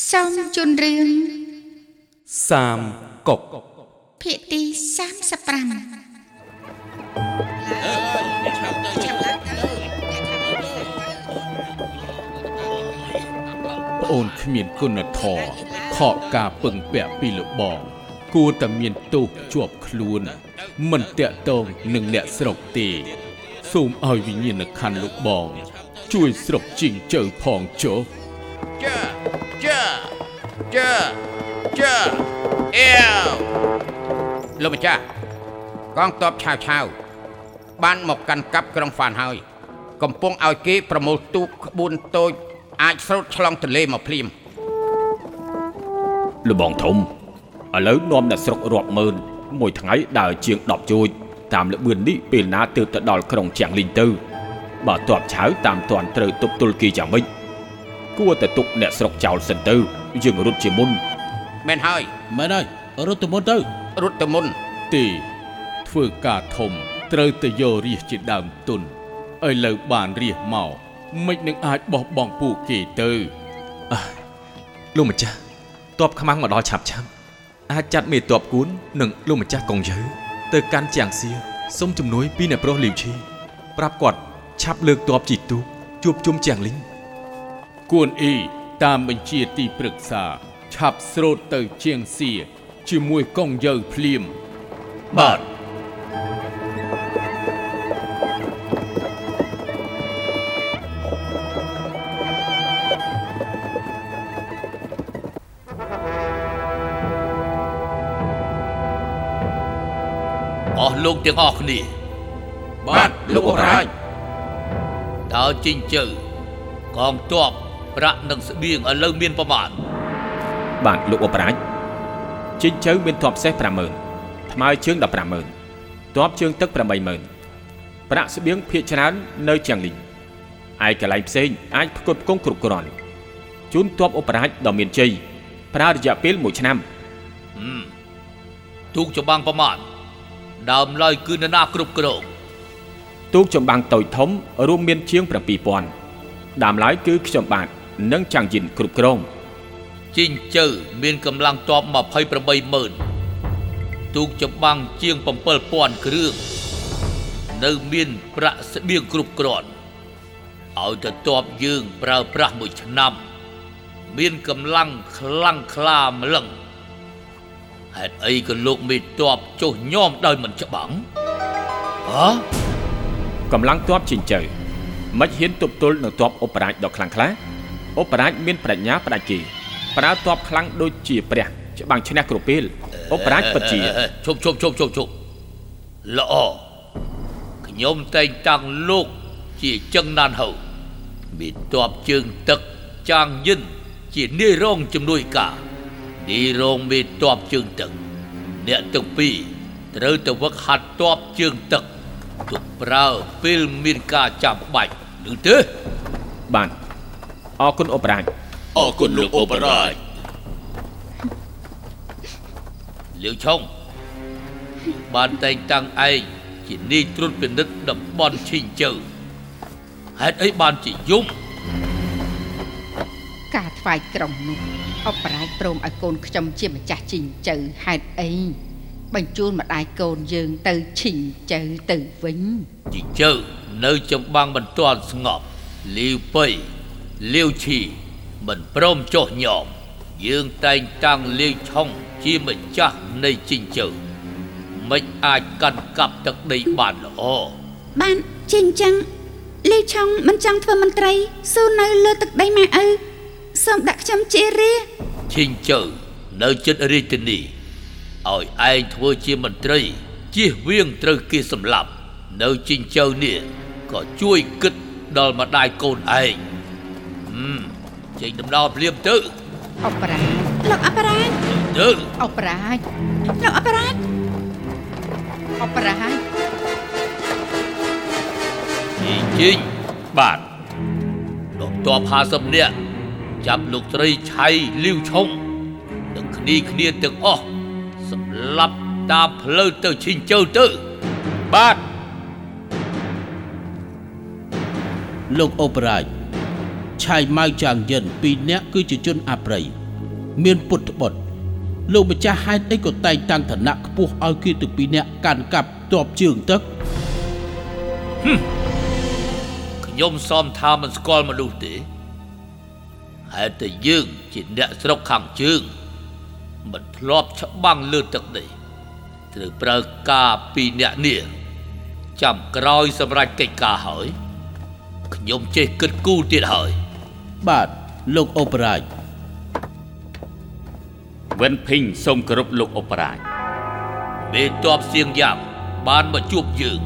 សូមជូនរឿងសាមគកភាគទី35ប្អូនគ្មានគុណធម៌ខកការពឹងពាក់ពីលបង គួរតែមានទោសជាប់ខ្លួន មិនតាក់ទងនឹងអ្នកស្រុកទេ សូមឲ្យវិញ្ញាណក្ខន្ធលោកបង ជួយស្រុកជីងជើផងចុះចាចា ចាចាអេវលោកម្ចាស់កងតបឆាវឆាវបានមកកាន់កាប់ក្រុងហ្វានហើយ កំពុងឲ្យគេប្រមូលទូកក្បួនតូច អាចស្រូតឆ្លងទន្លេមកភ្លាមលបងធំឥឡូវនាំអ្នកស្រុករាប់ម៉ឺនមួយថ្ងៃដើរជាង10ជួចតាមលបឿននេះពេលណាទើបទៅដល់ក្រុងជាងលីងទៅបើតបឆៅតាមតាន់ត្រូវទប់ទល់គេយ៉ាងម៉េចគួរតែទុកអ្នកស្រុកចោលសិនទៅ យើងរត់ជាមុនមែនហើយមែនហើយរត់ទៅមុនទៅរត់ទៅមុនទេធ្វើការធំត្រូវតែយករាជជាដើមទុនឥឡូវបានរាជមកមិននឹងអាចបោះបង់ពួកគេទៅលោកម្ចាស់តបខ្មាំងមកដល់ឆាប់ឆាប់អាចចាត់មេតបគួននិងលោកម្ចាស់កងយើទៅកាន់ជាងសៀសុំជំនួយពីអ្នកប្រុសលីវឈីប្រាប់គាត់ឆាប់លើកតបជីទូកជួបជុំជាងលីងគួនអ៊ី តាមបញ្ជាទីប្រឹក្សា ឆាប់ស្រូតទៅជាងសៀជាមួយ កងយើភ្លាមបាទអស់លោកទាំងអស់គ្នាបាទលោកអបរាជតើជីងជើកងទ័ព ប្រាក់និងស្បៀងឥឡូវមានប្រមាណបាទលោកអបរាជជិញ្ជៅមានទ័ពសេះ50000ថ្មើរជើង150,000ទ័ពជើងទឹក80000ប្រាក់ស្បៀងភៀកច្រើននៅជាងលីងឯកន្លែងផ្សេងអាចផ្គត់ផ្គង់គ្រប់គ្រាន់ជូនទ័ពអបរាជដ៏មានជ័យប្រើរយៈពេល1ឆ្នាំទូកចម្បាំងប្រមាណដើមឡើយគឺនរណាគ្រប់គ្រងទូកចម្បាំងតូចធំរួមមានជាង7000ដើមឡើយគឺខ្ញុំបាទ និងចាំងយិនគ្រប់គ្រងជីងជើមានកម្លាំងទ័ព280,000ទូកចម្បាំងជាង7000គ្រឿងនៅមានប្រាក់ស្បៀងគ្រប់គ្រាន់ឲ្យតែទ័ពយើងប្រើប្រាស់មួយឆ្នាំមានកម្លាំងខ្លាំងក្លាម្លឹងហេតុអីក៏លោកមេទ័ពចុះញោមដោយមិនច្បាំងហ៎កម្លាំងទ័ពជិញ្ជៅមិនហ៊ានទប់ទល់នឹងទ័ពអបរាជដ៏ខ្លាំងក្លា អបរាជមានប្រាជ្ញាផ្ដាច់គេប្រើទ័ពខ្លាំងដូចជាព្រះច្បាំងឈ្នះគ្រប់ពេលអបរាជពិតជាអេអេជប់ជប់ជប់ជប់ជប់ល្អខ្ញុំតែងតាំងលោកជាចឹងណានហៅមានតបជើងទឹកចាងយិនជានាយរងជំនួយការនាយរងមានតបជើងទឹកអ្នកទាំងពីរត្រូវទៅវឹកហាត់តបជើងទឹកទុកប្រើពេលមានការចាំបាច់ឬទេបាទ អរគុណអបរាជអរគុណលោកអូបរាជលាវឆុងបានតែងតាំងឯងជានាយត្រួតពិនិត្យតំបន់ឈីងជើហេតុអីបានជាយំការថ្វាយក្រុងនោះអបរាជព្រមឲ្យកូនខ្ញុំជាម្ចាស់ជីងជើហេតុអីបញ្ជូនម្ដាយកូនយើងទៅឈីងជើទៅវិញជីងជើនៅចម្បាំងមិនទាន់ស្ងប់លាវប៉ៃ លាវឈីមិនព្រមចុះញោមយើងតែងតាំងលាវឆុងជាម្ចាស់នៃជីងជើមិនអាចកាន់កាប់ទឹកដីបានល្អបានជាអញ្ចឹងលីឆុងមិនចង់ធ្វើមន្ត្រីស៊ូនៅលើទឹកដីម៉ែឪសូមដាក់ខ្ញុំជារាឈិញជើនៅចិត្តរាជធានីឲ្យឯងធ្វើជាមន្ត្រីជៀសវាងត្រូវគេសម្លាប់ នៅជីងជើនេះក៏ជួយគិតដល់ម្ដាយកូនឯងហឹម ចេញដំណើរភ្លាមទៅអបរាជលោកអបរាជទៅអបរាជលោកអបរាជអបរាជជីងជីងបាទលោកតប50នាក់ចាប់លោកស្រីឆៃលាវឆុងនិងគ្នាគ្នាទាំងអស់សម្លាប់តាមផ្លូវទៅឈិញជើទៅបាទលោកអូបរាជ ឆាយម៉ៅចាងយិនពីរនាក់គឺជាជនអប្រិយមានពុទ្ធបុត្រលោកម្ចាស់ហេតុអីក៏តែងតាំងឋានៈខ្ពស់ឲ្យគេទាំងពីរនាក់កាន់កាប់ទ័ពជើងទឹកខ្ញុំសមថាមិនស្គាល់មនុស្សទេហេតុតែយើងជាអ្នកស្រុកខាងជើងមិនធ្លាប់ច្បាំងលើទឹកដីត្រូវប្រើការពីអ្នកនេះចាំក្រោយសម្រាប់កិច្ចការហើយខ្ញុំចេះគិតគូរទៀតហើយ បាទលោកអូបរាជវិនភីងសូមគោរពលោកអបរាជមេតបសៀងយ៉ាងបានមកជួបយើង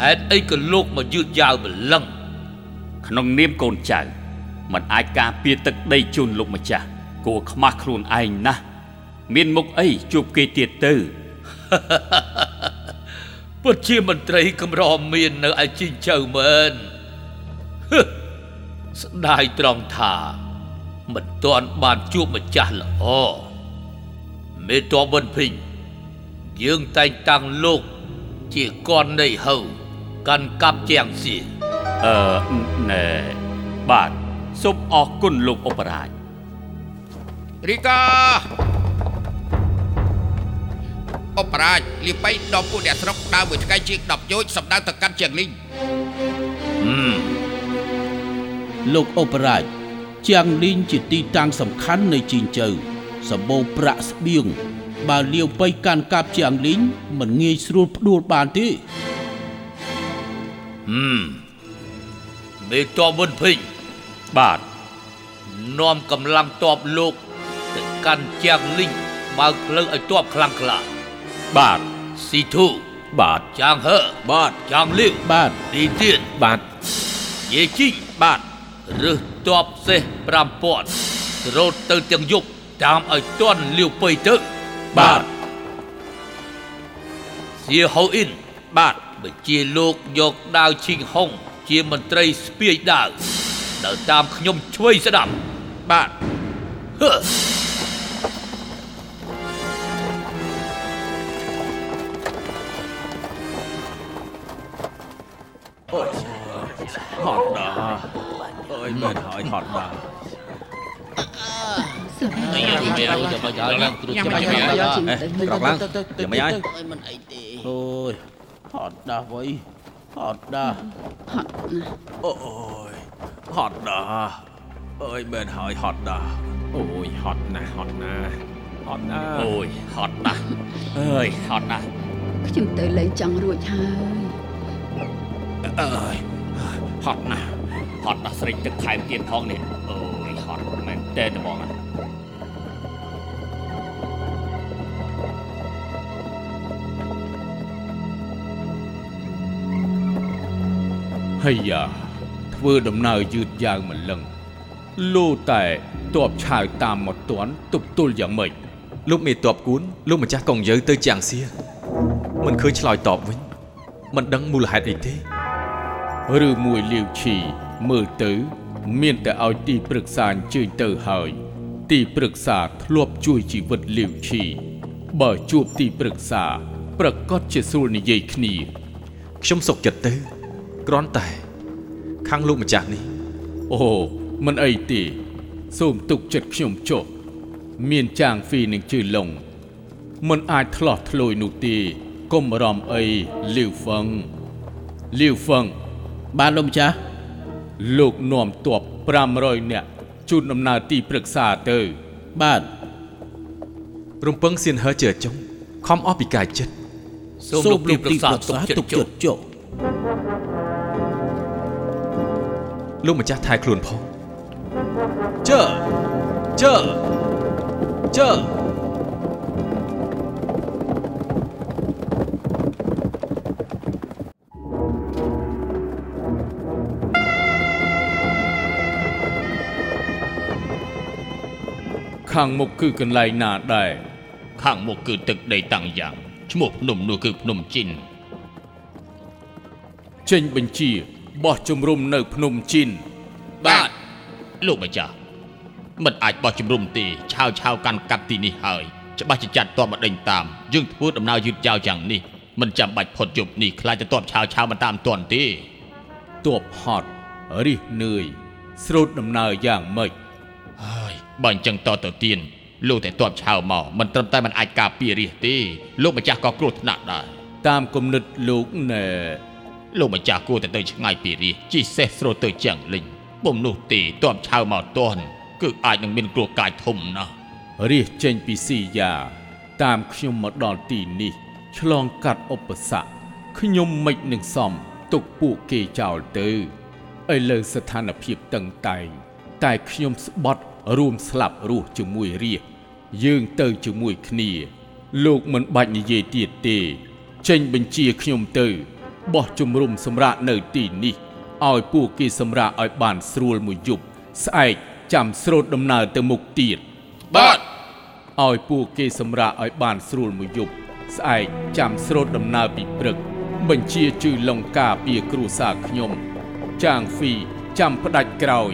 ហេតុអីក៏លោកមកយឺតយ៉ាវម្លឹងក្នុងនាមកូនចៅมันអាចការពារទឹកដីជូនលោកម្ចាស់គួរខ្មាស់ខ្លួនឯងណាស់មានមុខអីជួបគេទៀតទៅពិតជាមន្ត្រីកម្រមាននៅឯជីងចៅមែនហឹ ស្ដាយត្រង់ថា មិនទាន់បានជួបម្ចាស់ល្អមេតបវិនភីងយើងតែងតាំងលោក ជាកននៃហៅកាន់កាប់ជាងសៀអឺណែបាទសូមអរគុណលោកអបរាជរីកាអបរាជលីបៃដល់ពួកអ្នកស្រុកដើរមួយថ្ងៃជាង10យោជសម្ដៅទៅកាន់ជាងលីង លោកអូបរាជជាងលីងជាទីតាំងសំខាន់នៃជីងជើសម្បូរប្រាក់ស្បៀងបើលាវបៃកាន់កាប់ជាងលីងមិនងាយស្រួលផ្ដួលបានទេមេតបវិនភីងបាទនាំកម្លាំងតបលោកទៅកាន់ជាងលីងបើកផ្លូវឲ្យតបខ្លាំងក្លាបាទស៊ីធូបាទចាងហឺបាទចាងលៀវបាទទីទៀនបាទយេជីងបាទ រើសតបសេះ5000រត់ទៅទាំងយប់តាមឲ្យតន់លាវពៃទៅបាទសៀហូអ៊ីនបាទបើជាលោកយកដាវឈីងហុងជាមន្ត្រីស្ពាយដាវដើរតាមខ្ញុំឆ្វេងស្ដាប់បាទហឺហត់ដល់ អើយមែនហើយហត់ដល់ចាំចាំចាំចាំឡើងគ្រូចាំចាំអេក្រោកឡើងយ៉ាងម៉េចហើយអូអូយហត់ដាស់វៃហត់ដាស់អូយហត់ដល់អើយមែនហើយហត់ដល់អូយហត់ណាស់ហត់ណាស់ហត់ណាស់អូយហត់ណាស់អើយហត់ណាស់ខ្ញុំទៅលេងចង់រួចហើយអើយហត់ណាស់ ហត់ណាស់ស្រេកទឹកថែមទៀតផងនេះអូយហត់មែនតើតបងហើយយ៉ាធ្វើដំណើរយឺតយ៉ាវម្លឹងលោតែតបឆាវតាមមកទាន់ទប់ទល់យ៉ាងម៉េចលោកមេតបគួនលោកម្ចាស់កងយើទៅជាងសៀមិនឃើញឆ្លើយតបវិញមិនដឹងមូលហេតុអីទេ ឬមួយលាវឈី មើលទៅ មានតែឲ្យទីប្រឹក្សាអញ្ជើញទៅហើយ ទីប្រឹក្សាធ្លាប់ជួយជីវិតលាវឈីបើជួបទីប្រឹក្សា ប្រកាសជាស្រួលនិយាយគ្នាខ្ញុំសុកចិត្តទៅគ្រាន់តែ ខាងលោកម្ចាស់នេះ អូមិនអីទេ សូមទុកចិត្តខ្ញុំចុះមានចាងហ្វីនឹងជឿឡុងមិនអាចឆ្លោះធ្លួយនោះទេកុំរំអីលាវហ្វឹងលាវហ្វឹងបាទលោកម្ចាស់ លោកនាំទ័ព500នាក់ជូនដំណើរទីប្រឹក្សាទៅ បាទរំពឹងសៀនហឺជើចុងខំអស់ពីកាយចិត្តសូមលោកទីប្រឹក្សាទុកចិត្តទុកចុះចិត្តចុះលោកម្ចាស់ថែខ្លួនផងជើជើជើ ខាងមុខគឺកន្លែងណាដែរខាងមុខគឺទឹកដីតាំងយ៉ាងឈ្មោះភ្នំនោះគឺភ្នំជីនចេញបញ្ជាបោះជំរុំនៅភ្នំជីនបាទលោកម្ចាស់មិនអាចបោះជំរុំទេឆាវឆាវកាន់កាប់ទីនេះហើយច្បាស់ជាចាត់តបមកដេញតាមយើងធ្វើដំណើរយឺតយ៉ាវយ៉ាងនេះមិនចាំបាច់ផុតយប់នេះខ្លាចจะតបឆាវឆាវមិនតាមទាន់ទេទ័ពហត់រិះនឿយស្រូតដំណើរយ៉ាងម៉េចហើយ បើអញ្ចឹងតទៅទៀតលោកតែតបឆៅមកមិនត្រឹមតែมันអាចការពាររាជទេលោកម្ចាស់ក៏គ្រោះថ្នាក់ដែរតាមគំនិតលោកណែលោកម្ចាស់គួរតែទៅឆ្ងាយពីរាជជីសេះស្រូតទៅជាងលិញពុំនោះទេតបឆៅមកតន់គឺអាចនឹងមានគ្រោះកាយធំណាស់រៀសចេញពីស៊ីយ៉ាតាមខ្ញុំមកដល់ទីនេះ ឆ្លងកាត់ឧបសគ្គខ្ញុំមិននឹងសំទុកពួកគេចោលទៅឥឡូវស្ថានភាពតឹងតែង តែខ្ញុំស្បត់រួមស្លាប់រស់ជាមួយរាជយើងទៅជាមួយគ្នា លោកមិនបាច់និយាយទៀតទេ ចេញបញ្ជាខ្ញុំទៅបោះជំរុំសម្រាប់នៅទីនេះឲ្យពួកគេសម្រាប់ឲ្យបានស្រួលមួយយប់ស្អែកចាំស្រូតដំណើរទៅមុខទៀតបាទឲ្យពួកគេសម្រាកឲ្យបានស្រួលមួយយប់ស្អែកចាំស្រូតដំណើរពីព្រឹក បញ្ជាជឺលង្ការពីគ្រូសាខ្ញុំ ចាងហ្វីចាំផ្ដាច់ក្រោយ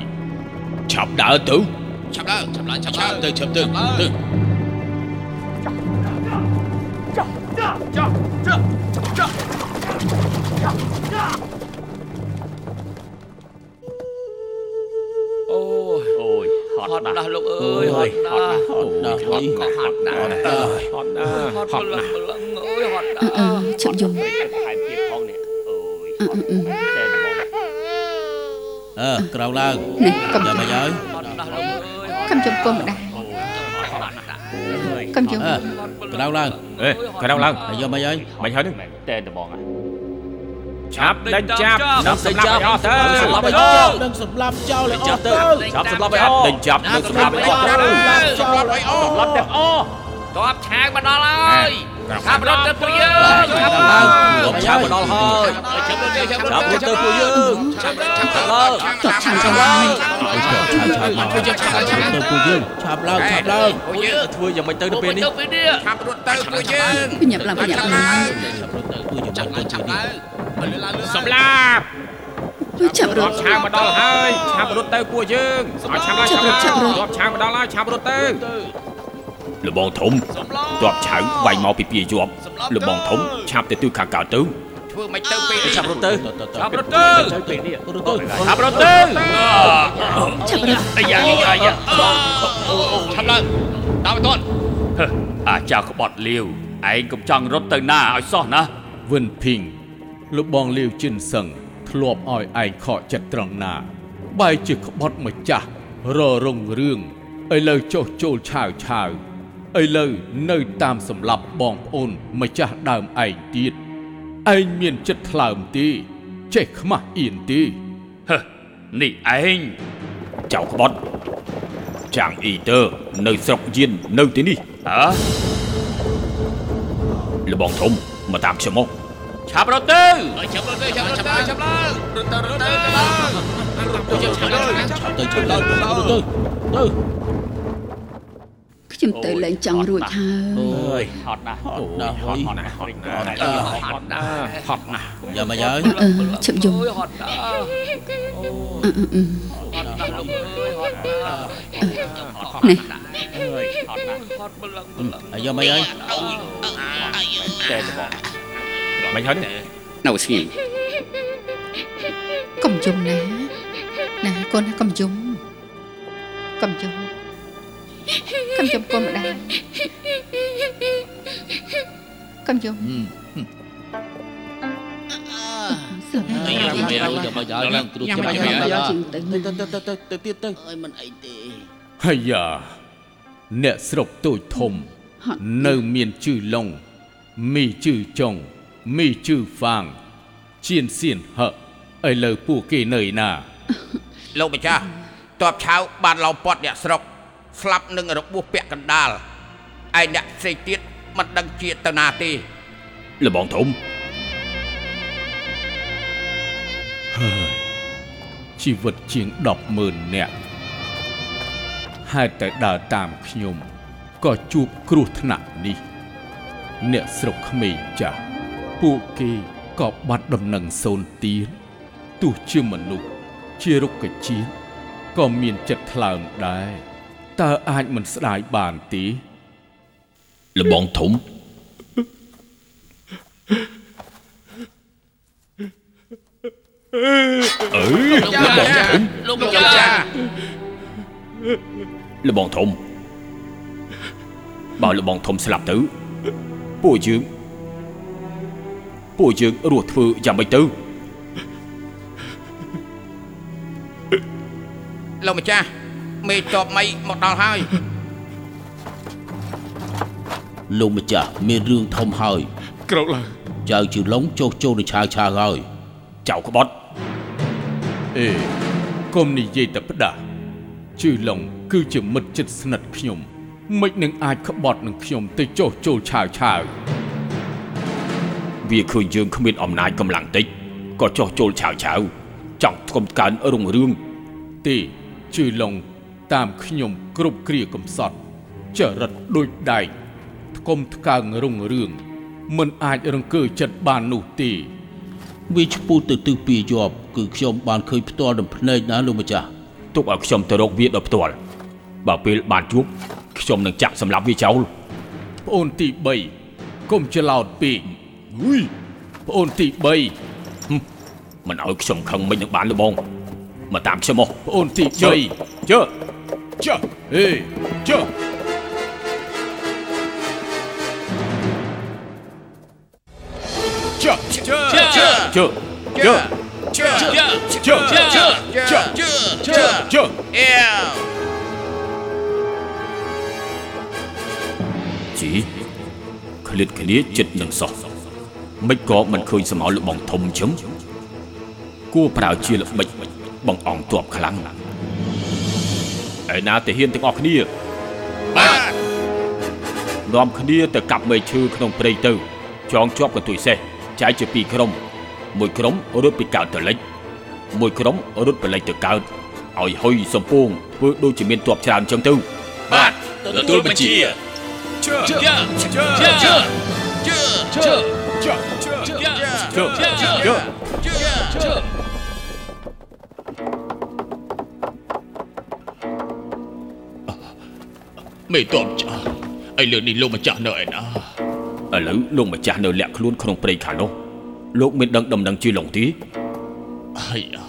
ឆាប់ដើរទៅឆាប់ដើរឆាប់ឡើងឆាប់ឡើងទៅឆាប់ទៅទៅអូយអូយហត់ណាស់លោ អើក្រោកឡើងនេះកុំចាំមកហើយហត់ណាស់លោកអើយខំចំពោះម្ដាយហត់ណាស់អើយកុំយំអើក្រោកឡើងអេក្រៅឡើងហើយយកមកហើយមិនហើយនឹងតែតែបងឆាប់ដេញចាប់ចាប់សម្លាប់ឲ្យអស់ទៅសម្លាប់ឲ្យចោលនឹងសម្លាប់ចោលឲ្យអស់ទៅចាប់សម្លាប់ឲ្យអស់ដេញចាប់នឹងសម្លាប់ឲ្យអស់ទៅចោលឲ្យអស់សម្លាប់ទាំងអស់តបឆាងមកដល់ហើយ ខាប់រត់ទៅពួកយើងចាប់ឡើងយកឆាប់មកដល់ហើយចាប់រត់ទៅចាប់រចាប់ត់រត់ទៅពួកយើងចាប់រត់ចាប់ឡើងចត់ឆាំទៅហើយឲ្យចោលឆាប់ឆាប់មកឆាប់ទៅពួកយើងឆាប់ឡើងឆាប់ឡើងពួកយើងធ្វើយ៉ាងម៉េចទៅទៅទៅពេលនេះពេលនេះឆាប់រត់ទៅពួកយើងបញ្ញាប់ឡើងបញ្ញាប់ឡើងឆាប់រត់ទៅពួកយើងចាំទៅទីនេះសម្លាប់ចាប់ររត់ត់ឆាងមកដល់ហើយឆាប់រត់ទៅពួកយើងឲ្យឆាប់ឡើងឆាប់ឡើងឆាប់រត់រត់ឆាងមកដល់ហើយឆាប់រត់ទៅ លបងធំទបឆៅវាយមកពីពីជាប់លបងធំឆាប់ទៅទិសខាងកើតទៅធ្វើមិនទៅពេលនេះឆាប់រត់ទៅឆាប់រត់ទៅរត់ទៅឆាប់រត់ទៅចាប់រត់អាយ៉ាអាយ៉ាឆាប់ឡើងតាមទៅអាចារ្យក្បត់លាវឯងកុំចង់រត់ទៅណាឲ្យសោះណាវិនភីងលោកបងលាវជិនសឹងធ្លាប់ឲ្យឯងខកចិត្តត្រង់ណា បែរជាក្បត់ម្ចាស់ររងរឿងឥឡូវចុះចូលឆាវឆាវ ឥឡូវនៅតាមសម្លាប់បងប្អូនម្ចាស់ដើមឯងទៀតឯងមានចិត្តថ្លើមទេចេះខ្មាស់អៀនទេហឺនេះឯងចៅក្បត់ចាំងអ៊ីទ័រនៅស្រុកយៀននៅទីនេះអើលបងធំមកតាមខ្ញុំមកឆាប់រត់ទៅឆាប់រត់ទៅឆាប់រត់ទៅឆាប់ឡើងរត់ទៅរត់ទៅឡើងរត់ទៅឆាប់ឡើងឆាប់ទៅឆាប់ឡើងរត់ទៅទៅ ខ្ញុំទៅលែងចង់រួចហើអូយយហត់ណាស់ហត់ណាស់ហើយហត់ណាស់ហត់ណាស់ហត់ណាស់ហត់ណាស់យកមកហើយអឺឈប់យំអូយហត់ណាស់អឺអឺអឺហត់ណាស់លោកអើយហត់ណាស់នេះអើយហត់ណាស់ហត់ម្លឹងម្លឹងហើយយកមកហើយតែតែបងមិនហើយនឹងនៅស្ងៀមកុំយំណាណាកូនណាកុំយំកុំយំ កុំយំកូនម្ដាយកុំយំស្លាប់ហើយហើយយកមកយកមកហើយនឹងគ្រូចាំមកយ៉ាហើយយ៉ាជាងទៅទៅទៅទៅទៅទៅទៀតទៅអើយមិនអីទេហើយយ៉ាអ្នកស្រុកតូចធំហត់នៅមានជឺឡុងមីជឺចុងមីជឺហ្វាងជៀនសៀនហឹឥឡូវពួកគេនៅឯណា លោកម្ចាស់តបឆៅបានឡោពត់អ្នកស្រុក ស្លាប់នឹងរបួសពាក់កណ្ដាលឯអ្នកផ្សេងទៀតមិនដឹងជាទៅណាទេលបងធំហើយជីវិតជាង100000នាក់ហេតុតែដើរតាមខ្ញុំក៏ជួបគ្រោះថ្នាក់នេះ អ្នកស្រុកក្មេងចាស់ពួកគេក៏បាត់ដំណឹងសូន្យទៀនទោះជាមនុស្សជារុក្ខជាតិក៏មានចិត្តថ្លើមដែរ តើអាចមិនស្ដាយបានទេលបងធំលោកម្ចាស់លោកម្ចាស់លបងធំបើលបងធំស្លាប់ទៅពួកយើងពួកយើងរស់ធ្វើយ៉ាងម៉េចទៅលោកម្ចាស់ មេតបមីមកដល់ហើយលោកម្ចាស់មានរឿងធំហើយក្រោកឡើងចៅជឿឡុងចុះចូលទៅឆាវឆាវហើយចៅក្បត់អេកុំនិយាយតែផ្ដាស់ជឿឡុងគឺជាមិត្តជិតស្និទ្ធខ្ញុំមិននឹងអាចក្បត់នឹងខ្ញុំទៅចុះចូលឆាវឆាវវាឃើញយើងគ្មានអំណាចកម្លាំងតិចក៏ចោះចូលឆាវឆាវចង់ថ្កុំកើនរុងរឿងទេជឿឡុង តាមខ្ញុំគ្រប់គ្រាកំសត់ចរិតដូចដែកថ្កុំថ្កើងរុងរឿងមិនអាចរង្គើចិត្តបាននោះទេវាឈ្មោះទៅទិសពីយប់គឺខ្ញុំបានឃើញផ្ទាល់នឹងភ្នែកណាលោកម្ចាស់ទុកឲ្យខ្ញុំទៅរកវាដល់ផ្ទាល់បើពេលបានជួបខ្ញុំនឹងចាក់សម្លាប់វាចោលប្អូនទី3កុំច្រឡោតពេកហ៊ុយប្អូនទី3មិនឲ្យខ្ញុំខឹងមិននឹងបានលបងមកតាមខ្ញុំមកប្អូនទីជើ3ជើ ចាហេចាចាចាចាជើជើចាចាចាចាចាចាចាចាចាអេវជីឃ្លាតឃ្លាចិត្តនឹងសោះមិនក៏មិនឃើញសមោលបងធំអញ្ចឹងគួរប្រើជាល្បិចបងអង្គទ័ពខ្លាំង ឯណាទៅហ៊ានទាំងអស់គ្នាបាទនាំគ្នាទៅកាប់មែកឈើក្នុងព្រៃទៅចងជាប់កន្ទុយសេះចែកជាពីរក្រុម មួយក្រុមរត់ពីកើតទៅលិច មួយក្រុមរត់ពីលិចទៅកើតឲ្យហុយសំពងធ្វើដូចជាមានទ័ពច្រើនអញ្ចឹងទៅបាទទទួលបញ្ជាចាចាចាចាចាចាចាចាចាចា មេតបចាស់ឥឡូវនេះលោកម្ចាស់នៅឯណាឥឡូវលោកម្ចាស់នៅលាក់ខ្លួនក្នុងព្រៃខាងនោះលោកមានដឹងដំណឹងជាឡុងទីហើយអា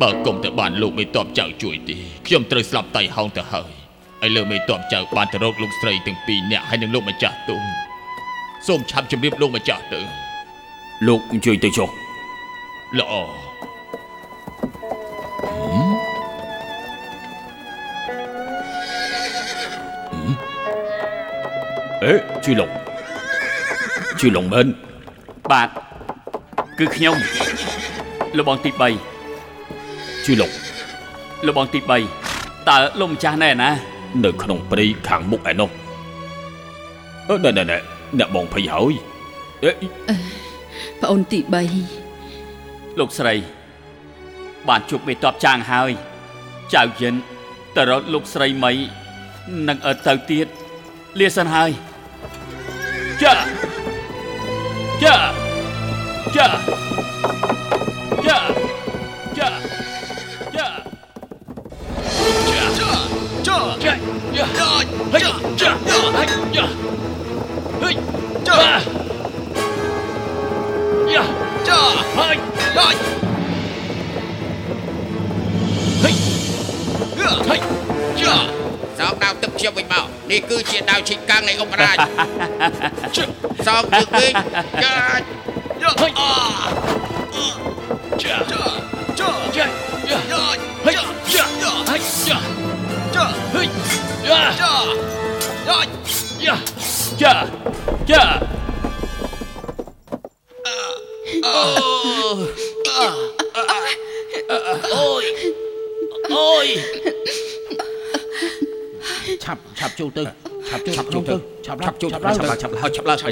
បើគុំតែបានលោកមេតបចៅជួយទេខ្ញុំត្រូវស្លាប់តៃហោងទៅហើយឥឡូវមេតបចៅបានទៅរកលោកស្រីទាំងពីរនាក់ហើយនឹងលោកម្ចាស់ទុំសូមឆាប់ជម្រាបលោកម្ចាស់ទៅលោកអញ្ជើញទៅចុះល្អ អេជួយឡុងជួយឡុងមែនបាទគឺខ្ញុំលបងទីជួយឡុង3លបងទី3តើលោកម្ចាស់ណែណា នៅក្នុងព្រៃខាងមុខឯនោះអឺណែណែណែអ្នកបងភ័យហើយអេប្អូនទីលោកស្រី បានជួបមេតបចាងហើយចៅយិនទៅរកលោកស្រីមីនឹងអើទៅទៀតលាសិនហើយ Ôi Ôi. Chập chập châu tư. យ៉ាហេចាចាចាចាយ៉ាហេចាហេចាចាហេយ៉ាចាយ៉ាយ៉ាចាចាអូយឆាប់ឆាប់ចូលទៅឆាប់ចូលឆាប់ចូលទៅឆាប់ឡើងឆាប់ចូល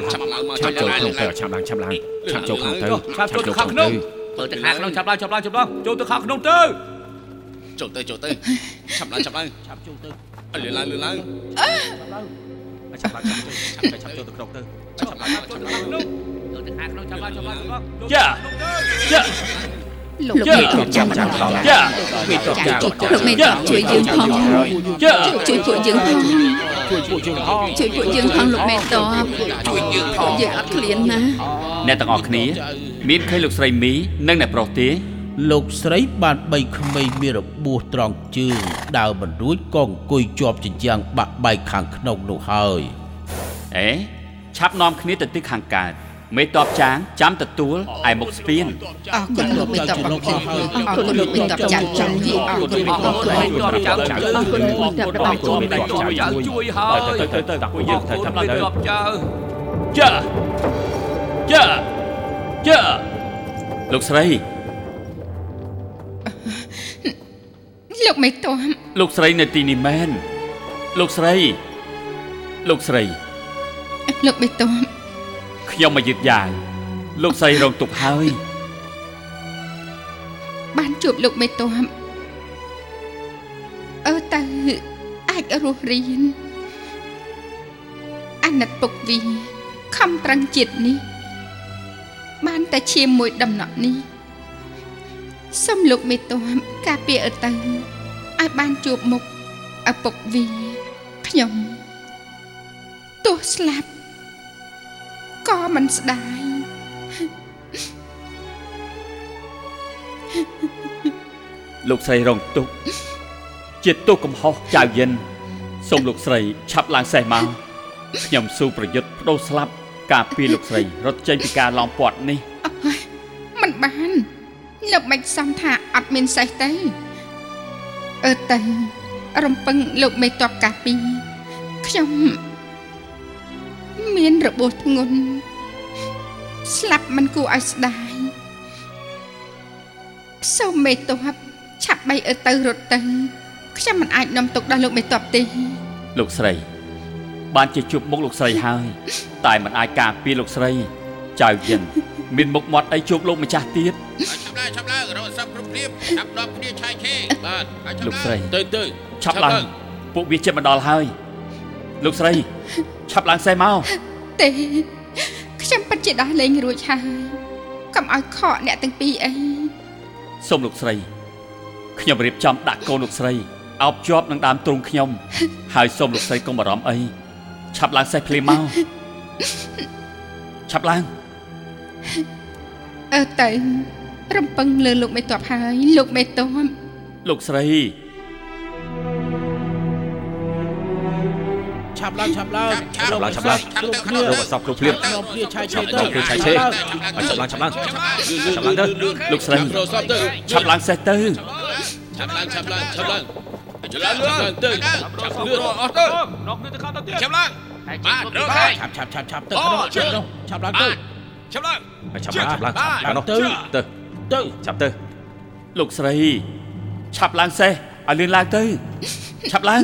ឆាប់ឆាឡើងប់ឡើងឆាប់ឡើងឆាប់ឡើងឆាប់ចូលក្នុងទៅឆាប់ឡើងឆាប់ឡើងឆាប់ចូលក្នុងទៅឆាប់ឡើងឆាប់ឡើងឆាប់ចូលក្នុងទៅឆាប់ចូលទៅខាងក្នុងមើលទៅខាងក្នុងចាប់ឡើងចាប់ឡើងចាប់ឡើងចូលទៅខាងក្នុងទៅចូលទៅចូលទៅឆាប់ឡើងឆាប់ឡើងឆាប់ចូលទៅអលឿនឡើងលឿនឡើងឆាប់ឡើងឆាប់ចូលឆាប់ចូលទៅក្នុងទៅឆាប់ឡើងឆាប់ឡើងចូលទៅខាងក្នុងចាប់ឡើងចាប់ឡើងចាប់ឡើងចាចា លោកចាមេតបចាំដល់ចាមេតបចាំលោកមេតបជួយយើងផងចាជួយពួកយើងផងជួយពួកយើងផងជួយពួកយើងផងលោកមេតបជួយយើងផងយើងអត់ឃ្លានណាអ្នកទាំងអស់គ្នា មានឃើញលោកស្រីមីនិងអ្នកប្រុសទេមលោកស្រីបានបីក្មេងមានរបួសត្រង់ជើងដើរមិនរួចក៏អង្គុយជាប់ជញ្ជាំងបាក់បែកខាងក្នុងនោះហើយអេឆាប់នាំគ្នាទៅទិសខាងកើត មេតបចាងចាំទទួលឯមុខស្ពានអរគុណលោកមេតបអរគុណអរគុណលោកមេតបចាំចាំអរគុណអរគុណអរគុណអរគុណអរគុណមេតបរបស់គុណមេតបជួយជួយហើយទៅទៅទៅពួកយើងត្រូវចាំចាំឡើងទៅតបចៅចាចាចាលោកស្រីលោកមេតបលោកស្រីនៅទីនេះមែនលោកស្រីលោកស្រីលោកមេតប ខ្ញុំមកយឺតយ៉ាវលោកស្រីរងទុកហើយ បានជួបលោកមេតបអឺតើអាចរស់រៀនអាណិតពុកវីខំប្រឹងជាតិនេះ បានតែឈាមមួយដំណក់នេះសូមលោកមេតបការពារអឺទៅឲ្យបានជួបមុខឪពុកវីខ្ញុំទោះស្លាប់ ក៏មិនស្ដាយលោកស្រីរងទុកជាទោសកំហុសចៅយិនសូមលោកស្រីឆាប់ឡើងសេះមកខ្ញុំស៊ូប្រយុទ្ធបដូរស្លាប់ការពារលោកស្រីរត់ចេញពីការឡោមព័ទ្ធនេះមិនបានលោកមិនសំថាអត់មានសេះទេអឺទៅរំពឹងលោកមេតបកាពីខ្ញុំ មានរបួសធ្ងន់ស្លាប់មិនគួរឲ្យស្ដាយសូមមេតបឆាប់បីអឺទៅរត់ទៅខ្ញុំមិនអាចនាំទុកដល់លោកមេតបទេលោកស្រី បានជាជួបមុខលោកស្រីហើយ តែមិនអាចការពារលោកស្រីចៅយិនមានមុខមាត់អីជួបលោកម្ចាស់ទៀតឆាប់ឡើងឆាប់ឡើងរកសັບគ្រប់ព្រៀបឆាប់ដល់គ្នាឆាយឆេបាទឲ្យឆាប់លោកឡើងស្រីទៅទៅឆាប់ឡើងពួកវាជិតមកដល់ហើយ លោកស្រីឆាប់ឡើងសេះមកទេខ្ញុំពិតជាដោះលែងរួចហើយកុំឲ្យខកអ្នកទាំងពីរអីសូមលោកស្រីខ្ញុំរៀបចំដាក់កូនលោកស្រីអោបជាប់នឹងដើមទ្រូងខ្ញុំ ហើយសូមលោកស្រីកុំបារម្ភអីឆាប់ឡើងសេះភ្លាមមកឆាប់ឡើងអឺទៅរំពឹងលើលោកមេតបហើយលោកមេតបលោកស្រី ឆាប់ឡើងឆាប់ឡើងឆាប់ឡើងឆាប់ឡើងឆាប់ទៅគ្នាខាងលោកឲ្យសពគ្រប់ភ្លាមខ្ញុំព្រាឆាយឆេឆាប់ទៅទៅឆាយឆេឲ្យឆាប់ឡើងឆាប់ឡើងឆាប់ឡើងទៅលោកស្រីរកសពទៅឆាប់ឡើងសេះទៅឆាប់ឡើងឆាប់ឡើងឆាប់ឡើងឆាប់ឡើងឆាប់ឡើងទៅឆាប់លឿនអស់ទៅរកនេះទៅកាន់ទៅទៀតឆាប់ឡើងបាទរកហើយឆាប់ឆាប់ឆាប់ឆាប់ទៅក្នុងនោះឆាប់ឡើងទៅឆាប់ឡើងឲ្យឆាប់ឡើងឆាប់ឡើងឡើងនោះទៅទៅទៅឆាប់ទៅលោកស្រីឆាប់ឡើងសេះ ឲ្យលឿនឡើងទៅឆាប់ឡើង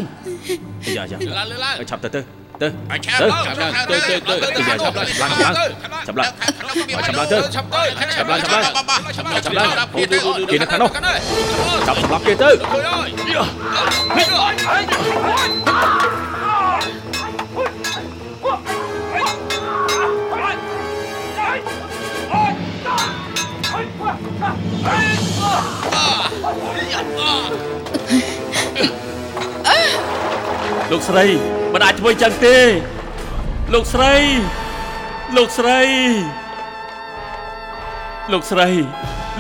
យ៉ាយ៉ាឡើងឡើងឡើងឲ្យឆាប់ទៅទៅទៅឲ្យឆាប់ទៅឡើងឆាប់ឡើងទៅទៅទៅទៅយ៉ាឆាប់ឡើងឆាប់ឡើ លោកស្រីមិនអាចធ្វើចឹងទេ លោកស្រី លោកស្រី លោកស្រី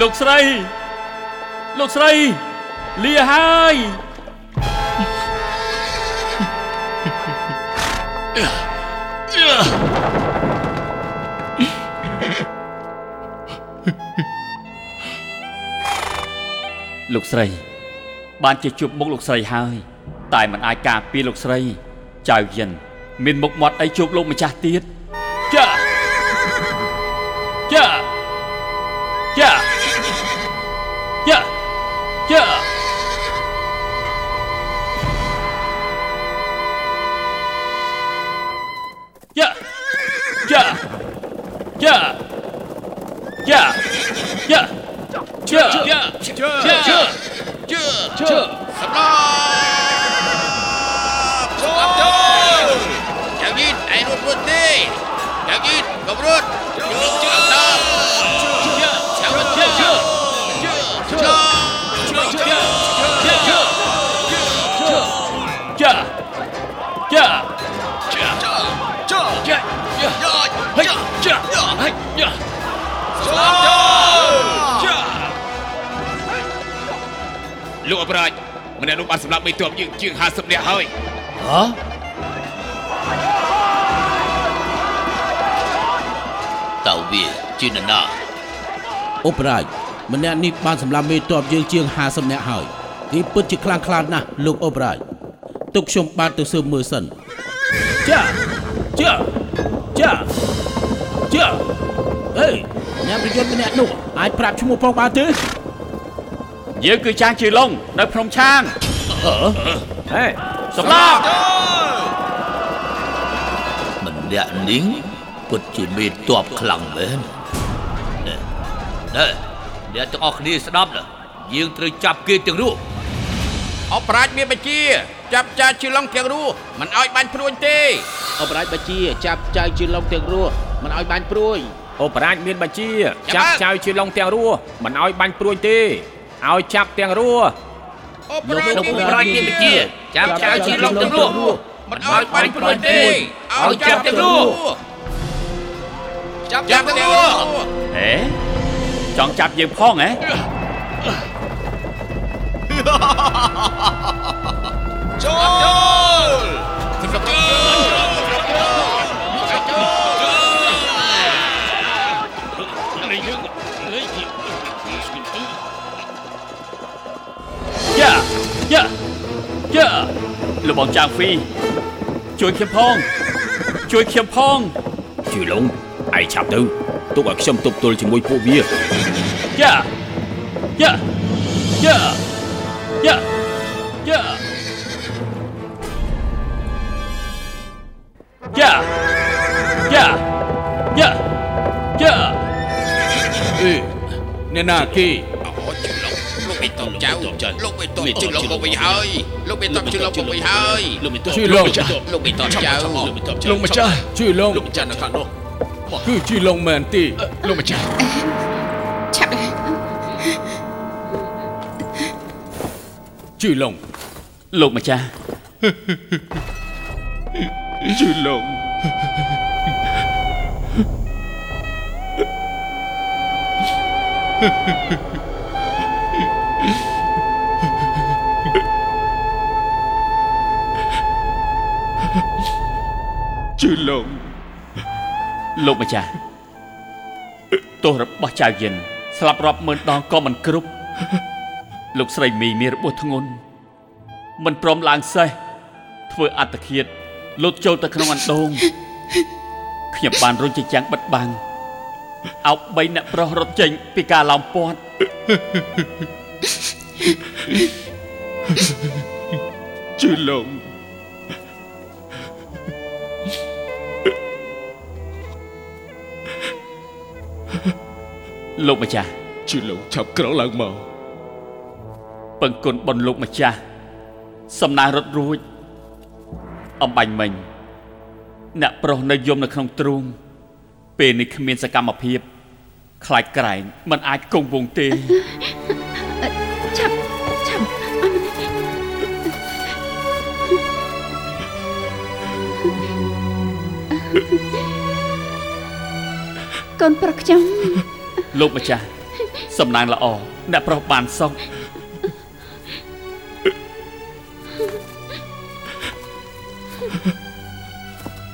លោកស្រី លោកស្រីលាហើយ លោកស្រី បានជាជួបមុខលោកស្រីហើយ តែមិនអាចការពារលោកស្រី ចៅយិន មានមុខមាត់អីជួបលោកម្ចាស់ទៀតចាចាចា ម្នាក់នោះបានសម្លាប់មេទ័ពយើងជាង50នាក់ហើយហ៎តើវាជានរណាអូបរាជម្នាក់នេះបានសម្លាប់មេតបយើងជាង50នាក់ហើយនេះពិតជាខ្លាំងខ្លាណាស់លោកអូបរាជទុកខ្ញុំបានទៅស៊ើបមើលសិនចាចាចាចាអេអ្នកប្រយុទ្ធម្នាក់នោះអាចប្រាប់ឈ្មោះផងបានទេ យើងគឺចាងជាឡុងនៅភ្នំឆាងហេសម្លាប់ម្នាក់នេះពិតជាមេតបខ្លាំងមែនណែណែអ្នកទាំងអស់គ្នាស្ដាប់ណាយើងត្រូវចាប់គេទាំងរស់អបរាជមានបញ្ជាចាប់ចាជឿឡុងទាំងរស់មិនឲ្យបាញ់ព្រួញទេអូបរាជបជាចាប់ចៅជាឡុងទាំងរស់មិនឲ្យបាញ់ព្រួយអូបរាជមានបញ្ជាចាប់ចៅជាឡុងទាំងរស់មិនឲ្យបាញ់ព្រួយទេ ឲ្យចាប់ទាំងរស់អបរាជលោកមានប្រាជ្ញមានបញ្ជាចាប់ចៅជាឡុងទាំងរស់មិនឲ្យបាញ់ព្រួយទេឲ្យចាប់ទាំងរស់ចាប់ទាំងរស់ហេចង់ចាប់យើងផងហ៎យ៉ា យ៉ាលោកបងចាងហ្វីជួយខ្ញុំផង ជួយខ្ញុំផងជួយឡុងឯងឆាប់ទៅទុកឲ្យខ្ញុំទប់ទល់ជាមួយពួកវាយ៉ាយ៉ាយ៉ាយ៉ាយ៉ាយ៉ាយ៉ាយ៉ាយ៉ាអេអ្នកណាគេ តបជឿឡុងមកវិញហើយលោកមេតបជឿឡុងមកវិញហើយលោកមេទ័ពជួយឡុងលោកមេតបចៅលោកមេទ័ពលោកម្ចាស់ជួយឡុងលោកម្ចាស់នៅខាងនោះគឺជាឡុងមែនទេលោកម្ចាស់ឆាប់ឡើងជួយឡុងលោកម្ចាស់ជួយឡុងជួយឡ ងលោកម្ចាស់ទោសរបស់ចៅយិនស្លាប់រាប់ម៉ឺនដងក៏មិនគ្រប់លោកស្រីមីមានរបួសធ្ងន់មិនព្រមឡើងសេះធ្វើអត្តឃាតលូតចូលទៅក្នុងអណ្ដូងខ្ញុំបានរុញជញ្ចាំងបិទបាំងអោប3អ្នកប្រុសរត់ចេញពីការឡោមព័ទ្ធជួយឡ លោកម្ចាស់ជួយឡងឆាប់ក្រោកឡើងមកពឹងគុណបុណ្យលោកម្ចាស់សំណាងរត់រួចអំបាញ់មិញអ្នកប្រុសនៅយំនៅក្នុងទ្រូង ពេលនេះគ្មានសកម្មភាពខ្លាចក្រែងមិនអាចគង់វង្សទេឆាប់ឆាប់អមនេះកូនប្រុសខ្ញុំ លោកម្ចាស់សំណាងល្អអ្នកប្រុសបានសុខ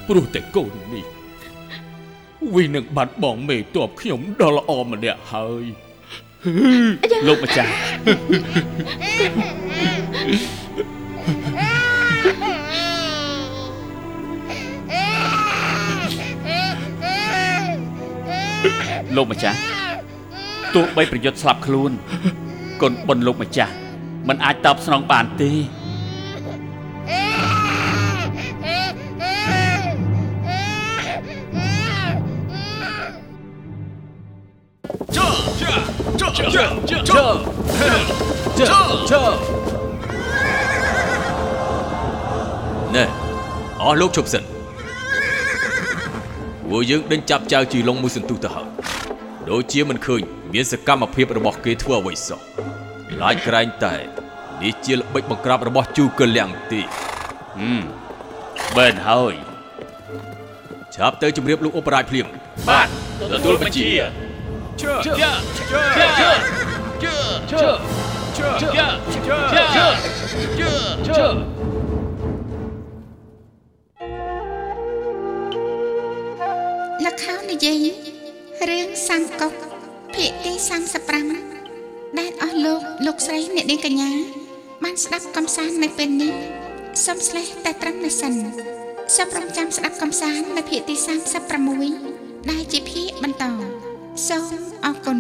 ព្រោះតែកូននេះវានឹងបាត់បង់មេតបខ្ញុំដ៏ល្អម្នាក់ហើយលោកម្ចាស់លោកម្ចាស់ ទោះបីប្រយុទ្ធស្លាប់ខ្លួនគុណបុណ្យលោកម្ចាស់មិនអាចតបស្នងបានទេណែអស់លោកជប់សិនពួកយើងដេញចាប់ចៅជីឡុងមួយសន្ទុះទៅហើយ ដូចជាមិនឃើញមានសកម្មភាពរបស់គេធ្វើអ្វីសោះឡាយក្រែងតែនេះជាល្បិចបង្ក្រាបរបស់ជូកលៀងទីបែនហើយឆាប់ទៅជម្រាបលោកឧបរាជភ្លាមបាទទទួលបញ្ជាជើជើជើជើលខោនិយាយ រឿងសង្កុកភាគទី35ដែលអស់លោកលោកស្រីអ្នកនាងកញ្ញា បានស្ដាប់កំសាន្តនៅពេលនេះសូមស្លេះតែត្រឹមនេះសិនសូមរងចាំស្ដាប់កំសាន្តនៅភាគទី36ដែលជាភាគបន្តសូមអរគុណ